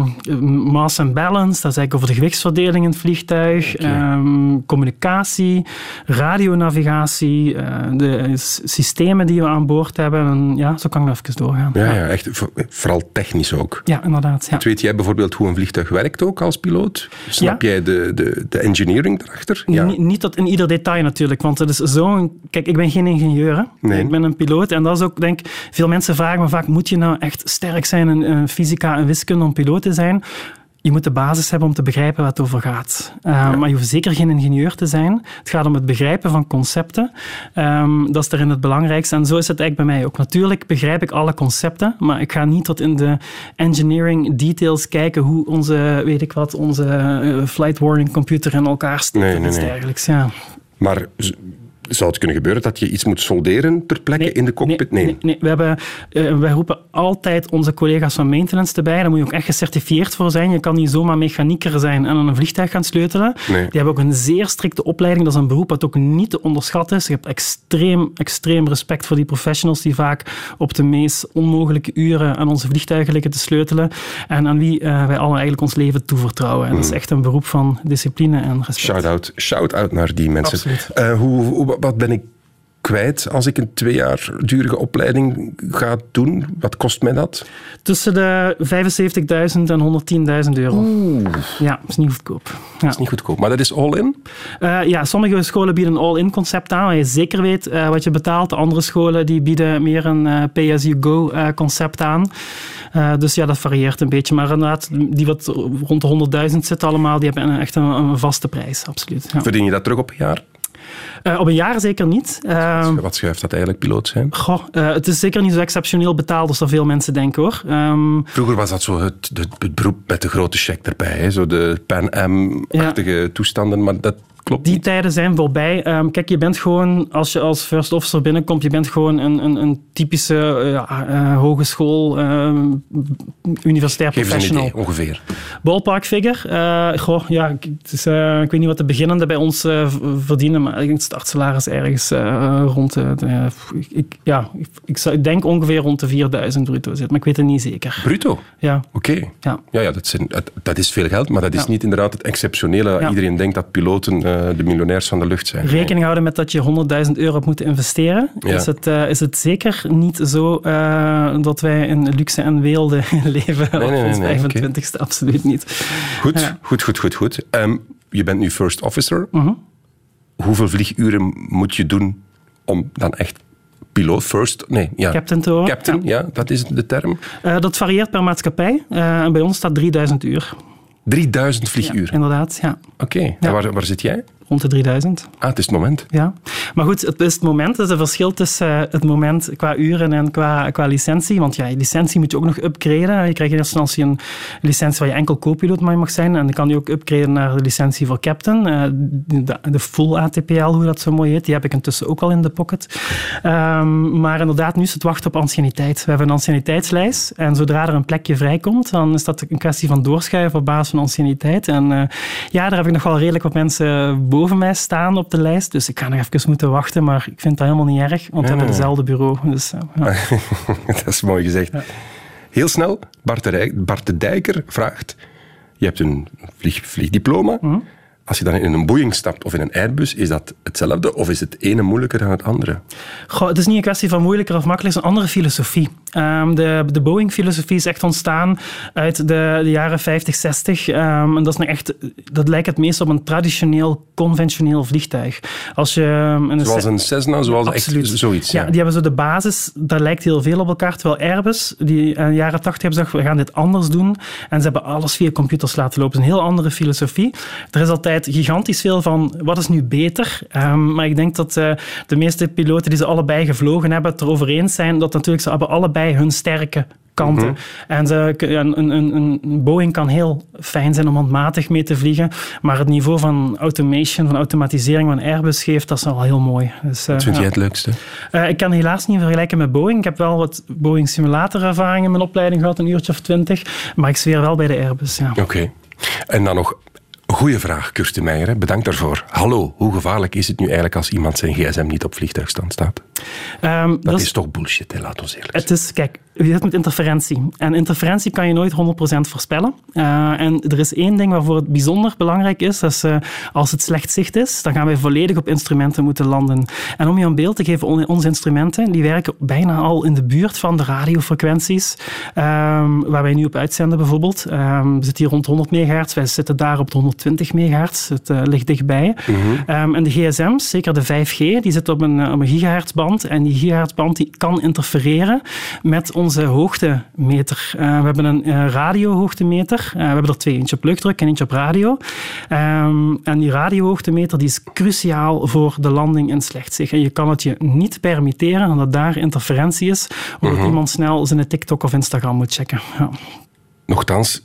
mass and balance, dat is eigenlijk over de gewichtsverdeling in het vliegtuig, ehm, communicatie, radionavigatie, eh, de systemen die we aan boord hebben. En ja, zo kan ik nog even doorgaan.
Ja, ja, echt. vo- Vooral technisch ook.
Ja, inderdaad. Ja.
Weet jij bijvoorbeeld hoe een vliegtuig werkt ook als piloot? Snap
Ja.
jij de, de, de engineering erachter? Ja.
Ni- Niet tot in ieder detail natuurlijk, want het is zo'n... Kijk, ik ben geen ingenieur. hè.
Nee.
Ik ben een piloot en dat is ook, denk ik... Veel mensen vragen me vaak, moet je nou echt sterk zijn in eh, fysica en wiskunde om piloot te zijn? Je moet de basis hebben om te begrijpen waar het over gaat. Uh, Maar je hoeft zeker geen ingenieur te zijn. Het gaat om het begrijpen van concepten. Um, dat is erin het belangrijkste. En zo is het eigenlijk bij mij ook. Natuurlijk begrijp ik alle concepten, maar ik ga niet tot in de engineering details kijken hoe onze, weet ik wat, onze uh, flight warning computer in elkaar steekt
Nee,
iets
nee.
dergelijks. Ja.
Maar Zou het kunnen gebeuren dat je iets moet solderen ter plekke in de cockpit?
Nee, nee, We hebben, uh, wij roepen altijd onze collega's van maintenance erbij. Daar moet je ook echt gecertificeerd voor zijn. Je kan niet zomaar mechanieker zijn en aan een vliegtuig gaan sleutelen. Die hebben ook een zeer strikte opleiding. Dat is een beroep dat ook niet te onderschatten is. Je hebt extreem, extreem respect voor die professionals die vaak op de meest onmogelijke uren aan onze vliegtuigen liggen te sleutelen en aan wie uh, wij allen eigenlijk ons leven toevertrouwen. En dat is mm. echt een beroep van discipline en respect.
Shout-out shout out naar die mensen.
Absoluut.
Uh, hoe, hoe, wat ben ik kwijt als ik een twee jaar durige opleiding ga doen? Wat kost mij dat?
Tussen de 75.000 en 110.000 euro.
Oeh.
Ja, dat is niet goedkoop. Ja.
Is niet goedkoop, maar dat is all-in?
Uh, ja, sommige scholen bieden een all-in concept aan, waar je zeker weet uh, wat je betaalt. De andere scholen die bieden meer een uh, pay-as-you-go concept aan. dus ja, dat varieert een beetje. Maar inderdaad, die wat rond de 100.000 zitten allemaal, die hebben echt een, een vaste prijs, absoluut.
Ja. Verdien je dat terug op een jaar?
Uh, op een jaar zeker niet.
Uh, wat schuift dat eigenlijk, piloot zijn?
Goh, uh, het is zeker niet zo exceptioneel betaald als dat veel mensen denken hoor. Um,
Vroeger was dat zo het, het, het, beroep met de grote check erbij. Hè? Zo de Pan Am-achtige ja. toestanden. Maar dat Klopt.
Die tijden zijn voorbij. Um, kijk, je bent gewoon, als je als first officer binnenkomt, je bent gewoon een, een, een typische uh, uh, hogeschool, uh, universitair
Geef
professional.
Idee, ongeveer.
Ballpark figure. goh, ja, ik weet niet wat de beginnende bij ons verdienen, maar ik denk het startsalaris ergens rond de, de ik, ja, ik, ik, zou, ik, denk ongeveer rond de 4000 bruto zit, maar ik weet het niet zeker.
Bruto?
Ja.
Oké.
Okay.
Ja. Ja, ja, dat, zijn, dat, is veel geld, maar dat is ja. niet inderdaad het exceptionele. Ja. Iedereen denkt dat piloten de miljonairs van de lucht zijn.
Rekening houden met dat je 100.000 euro hebt moeten investeren. Ja. Is, het, uh, is het zeker niet zo uh, dat wij in luxe en weelde leven
nee, nee,
op ons
nee,
25ste? Okay. Absoluut niet.
Goed, ja. goed, goed, goed. goed. Um, je bent nu first officer.
Uh -huh.
Hoeveel vlieguren moet je doen om dan echt piloot first, nee, ja.
Captain te.
Captain, ja. ja. dat is de term.
Uh, dat varieert per maatschappij. Uh, en bij ons staat 3000 uur.
3000 vlieguren?
Ja, inderdaad, ja.
Oké, okay. en waar, waar zit jij?
Rond de 3000.
Ah, het is het moment.
Ja. Maar goed, het is het moment. Er is een verschil tussen uh, het moment qua uren en qua, qua licentie. Want ja, je licentie moet je ook nog upgraden. Je krijgt in eerste instantie een licentie waar je enkel co-piloot mag zijn. En dan kan je ook upgraden naar de licentie voor captain. Uh, de, de, full ATPL, hoe dat zo mooi heet. Die heb ik intussen ook al in de pocket. Um, maar inderdaad, nu is het wachten op anciëniteit. We hebben een anciëniteitslijst. En zodra er een plekje vrijkomt, dan is dat een kwestie van doorschuiven op basis van anciëniteit. En uh, ja, daar heb ik nog wel redelijk wat mensen boven boven mij staan op de lijst. Dus ik ga nog even moeten wachten, maar ik vind dat helemaal niet erg, want we hebben hetzelfde bureau. Dus, ja.
dat is mooi gezegd. Ja. Heel snel, Bart de, Bart de Dijker vraagt, je hebt een vlieg, vliegdiploma.
Mm -hmm.
Als je dan in een Boeing stapt of in een Airbus, is dat hetzelfde of is het ene moeilijker dan het andere?
Goh, het is niet een kwestie van moeilijker of makkelijker, het is een andere filosofie. Um, de, de Boeing-filosofie is echt ontstaan uit de, de jaren 50, 60. Um, en dat, is echt, dat lijkt het meest op een traditioneel, conventioneel vliegtuig. Als je,
um, een zoals een Cessna, zoals
absoluut.
echt zoiets.
Ja. ja. die hebben zo de basis, daar lijkt heel veel op elkaar. Terwijl Airbus, die in de jaren 80 hebben gezegd, we gaan dit anders doen. En ze hebben alles via computers laten lopen. Is een heel andere filosofie. Er is altijd gigantisch veel van, wat is nu beter? Um, maar ik denk dat uh, de meeste piloten die ze allebei gevlogen hebben, het erover eens zijn dat natuurlijk ze hebben allebei hun sterke kanten.
Mhm.
En ze, een, een, een, Boeing kan heel fijn zijn om handmatig mee te vliegen, maar het niveau van automation, van automatisering van Airbus geeft, dat is al heel mooi. Dus, uh,
wat vind jij het leukste?
Uh, ik kan helaas niet vergelijken met Boeing. Ik heb wel wat Boeing simulator ervaring in mijn opleiding gehad, een uurtje of twintig, maar ik zweer wel bij de Airbus. Ja.
Oké. Okay. En dan nog Goeie vraag, Kirsten Meijer. Bedankt daarvoor. Hallo, hoe gevaarlijk is het nu eigenlijk als iemand zijn gsm niet op vliegtuigstand staat?
Um,
dat,
dat
is, is toch bullshit, hè? laat ons eerlijk
Het is, kijk, je zit met interferentie. En interferentie kan je nooit 100% voorspellen. Uh, en er is één ding waarvoor het bijzonder belangrijk is. Dat is uh, als het slecht zicht is, dan gaan wij volledig op instrumenten moeten landen. En om je een beeld te geven, onze instrumenten die werken bijna al in de buurt van de radiofrequenties. Um, waar wij nu op uitzenden bijvoorbeeld. Um, we zitten hier rond 100 megahertz. Wij zitten daar op de 120 megahertz. Het uh, ligt dichtbij.
Mm
-hmm. en de gsm's, zeker de 5G, die zitten op een, op een gigahertzband. En die gigahertzband die kan interfereren met onze hoogtemeter. Uh, we hebben een radiohoogtemeter. We hebben er twee, eentje op luchtdruk en eentje op radio. Um, en die radiohoogtemeter die is cruciaal voor de landing in slecht zicht. En je kan het je niet permitteren omdat daar interferentie is, omdat
Mhm.
iemand snel zijn TikTok of Instagram moet checken. Ja.
Nochtans,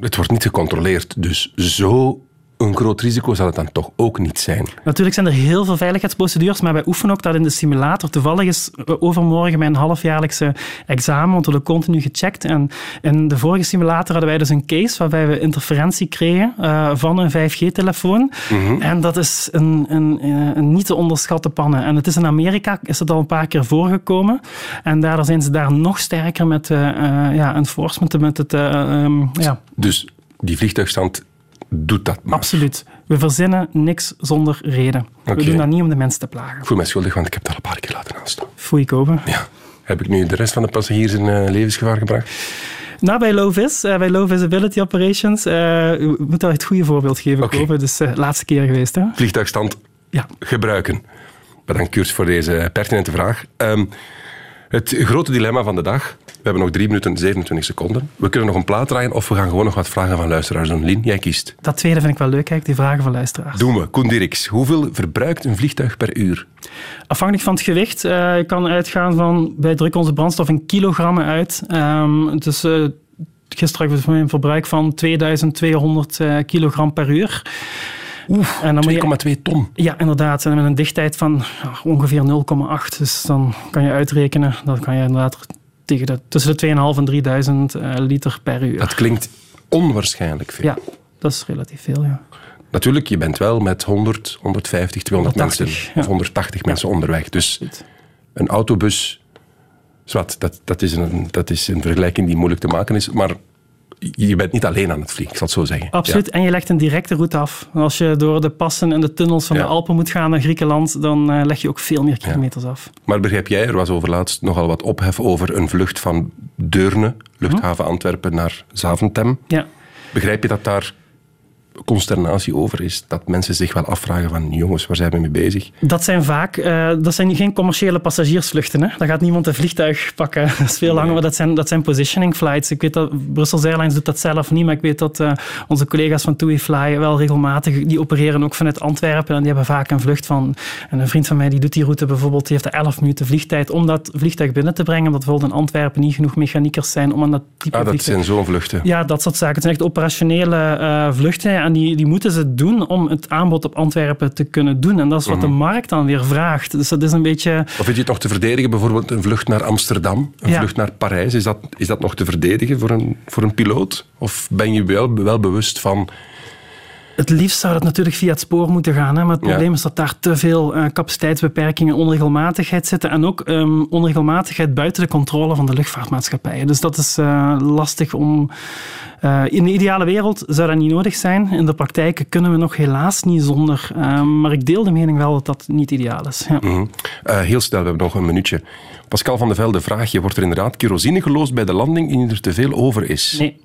het wordt niet gecontroleerd. Dus zo een groot risico zal het dan toch ook niet zijn.
Natuurlijk zijn er heel veel veiligheidsprocedures, maar wij oefenen ook dat in de simulator. Toevallig is overmorgen mijn halfjaarlijkse examen, want we worden continu gecheckt. En in de vorige simulator hadden wij dus een case waarbij we interferentie kregen uh, van een 5G-telefoon.
Mhm.
En dat is een, een, een, niet te onderschatte pannen. En het is in Amerika is het al een paar keer voorgekomen. En daardoor zijn ze daar nog sterker met uh, ja, enforcement, met het... Um, ja.
Dus die vliegtuigstand doet dat maar.
Absoluut. We verzinnen niks zonder reden. We doen dat niet om de mensen te plagen.
Ik voel mij schuldig, want ik heb het al een paar keer laten aanstaan.
Foei kopen.
Ja. Heb ik nu de rest van de passagiers in uh, levensgevaar gebracht?
Nou, bij uh, bij Low Visibility Operations, uh, we moeten wel het goede voorbeeld geven. Kopen. Dus uh, laatste keer geweest. Hè?
Vliegtuigstand
Ja.
gebruiken. Bedankt, Kurt, voor deze pertinente vraag. Ehm, het grote dilemma van de dag. We hebben nog 3 minuten en 27 seconden. We kunnen nog een plaat draaien of we gaan gewoon nog wat vragen van luisteraars doen. Lien, jij kiest.
Dat tweede vind ik wel leuk, kijk, die vragen van luisteraars.
Doen we. Koen Dirks, hoeveel verbruikt een vliegtuig per uur?
Afhankelijk van het gewicht. Uh, je kan uitgaan van, wij drukken onze brandstof in kilogrammen uit. Um, dus uh, gisteren had ik een verbruik van 2200 uh, kilogram per uur.
Oef, 2,2 ton.
Ja, inderdaad. En met een dichtheid van ongeveer 0,8. Dus dan kan je uitrekenen, dan kan je inderdaad tegen de, tussen de 2.500 en 3000 uh, liter per uur.
Dat klinkt onwaarschijnlijk veel.
Ja, dat is relatief veel, ja.
Natuurlijk, je bent wel met 100, 150, 200
180,
mensen
ja.
of 180 mensen onderweg. Dus een autobus, zwart, dat, dat, is een, dat is een vergelijking die moeilijk te maken is. Maar je bent niet alleen aan het vliegen, ik zal het zo zeggen.
Absoluut, ja. en je legt een directe route af. Als je door de passen en de tunnels van
Ja.
de Alpen moet gaan naar Griekenland, dan uh, leg je ook veel meer kilometers af.
Maar begrijp jij, er was overlaatst nogal wat ophef over een vlucht van Deurne, luchthaven Antwerpen, naar Zaventem.
Ja.
Begrijp je dat daar consternatie over is? Dat mensen zich wel afvragen van, jongens, waar zijn we mee bezig?
Dat zijn vaak, uh, dat zijn geen commerciële passagiersvluchten. Hè? Daar gaat niemand een vliegtuig pakken. Dat is veel langer, maar dat zijn, dat zijn positioning flights. Ik weet dat Brussels Airlines doet dat zelf niet, maar ik weet dat uh, onze collega's van TUI Fly wel regelmatig, die opereren ook vanuit Antwerpen en die hebben vaak een vlucht van, en een vriend van mij die doet die route bijvoorbeeld, die heeft er 11 minuten vliegtijd om dat vliegtuig binnen te brengen, omdat bijvoorbeeld in Antwerpen niet genoeg mechaniekers zijn om aan dat type
Ah, dat
vliegtuig...
zijn zo'n vluchten.
Ja, dat soort zaken. Het zijn echt operationele uh, vluchten en die, die moeten ze doen om het aanbod op Antwerpen te kunnen doen. En dat is wat
Mhm.
de markt dan weer vraagt. Dus dat is een beetje...
Of vind je het nog te verdedigen, bijvoorbeeld een vlucht naar Amsterdam, een
Ja.
vlucht naar Parijs, is dat, is dat nog te verdedigen voor een, voor een piloot? Of ben je wel, wel bewust van...
Het liefst zou dat natuurlijk via het spoor moeten gaan. Hè? Maar het
Ja.
probleem is dat daar te veel uh, capaciteitsbeperkingen, onregelmatigheid zitten. En ook um, onregelmatigheid buiten de controle van de luchtvaartmaatschappijen. Dus dat is uh, lastig om... Uh, in de ideale wereld zou dat niet nodig zijn. In de praktijk kunnen we nog helaas niet zonder. Uh, maar ik deel de mening wel dat dat niet ideaal is. Ja.
Mm -hmm. uh, heel snel, we hebben nog een minuutje. Pascal van de Velde vraagt je, wordt er inderdaad kerosine geloosd bij de landing indien er te veel over is?
Nee.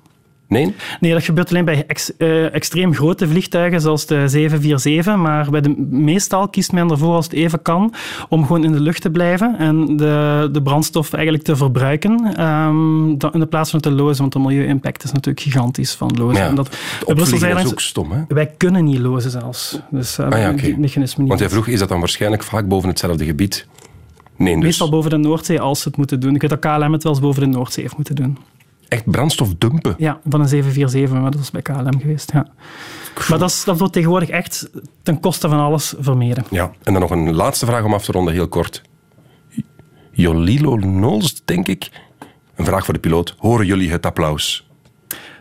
Nee?
Nee, dat gebeurt alleen bij ex, uh, extreem grote vliegtuigen zoals de 747. Maar bij de, meestal kiest men ervoor als het even kan om gewoon in de lucht te blijven en de, de brandstof eigenlijk te verbruiken um, in de plaats van te lozen. Want de milieu-impact is natuurlijk gigantisch van lozen.
Ja,
en dat,
de Brussel is ook stom, hè?
Wij kunnen niet lozen zelfs. Dus uh,
ah, ja, okay.
die mechanisme niet.
Want hij vroeg, is dat dan waarschijnlijk vaak boven hetzelfde gebied? Nee, dus.
Meestal boven de Noordzee als ze het moeten doen. Ik weet dat KLM het wel eens boven de Noordzee heeft moeten doen.
Echt brandstof dumpen?
Ja, van een 747, maar dat is bij KLM geweest. Ja. Maar dat, is, dat wordt tegenwoordig echt ten koste van alles vermeden.
Ja, en dan nog een laatste vraag om af te ronden, heel kort. Jolilo Nols, denk ik. Een vraag voor de piloot. Horen jullie het applaus?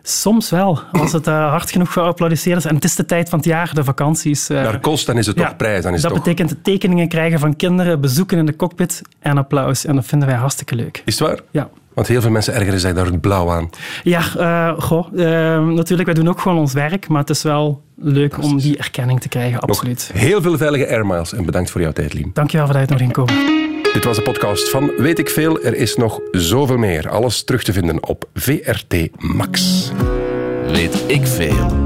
Soms wel, als het uh, hard genoeg geapplaudisseerd is. En het is de tijd van het jaar, de vakanties. Uh,
Naar kost, dan is het
ja,
toch prijs. Dan is
dat
toch...
betekent tekeningen krijgen van kinderen, bezoeken in de cockpit en applaus. En dat vinden wij hartstikke leuk.
Is het waar?
Ja.
Want heel veel mensen ergeren zich daar blauw aan.
Ja, uh, goh, uh, natuurlijk, wij doen ook gewoon ons werk, maar het is wel leuk om die erkenning te krijgen, absoluut.
Nog heel veel veilige airmiles en bedankt voor jouw tijd, Liem.
Dankjewel voor de uitnodiging, komen.
Dit was de podcast van Weet ik Veel. Er is nog zoveel meer. Alles terug te vinden op VRT Max.
Weet ik veel.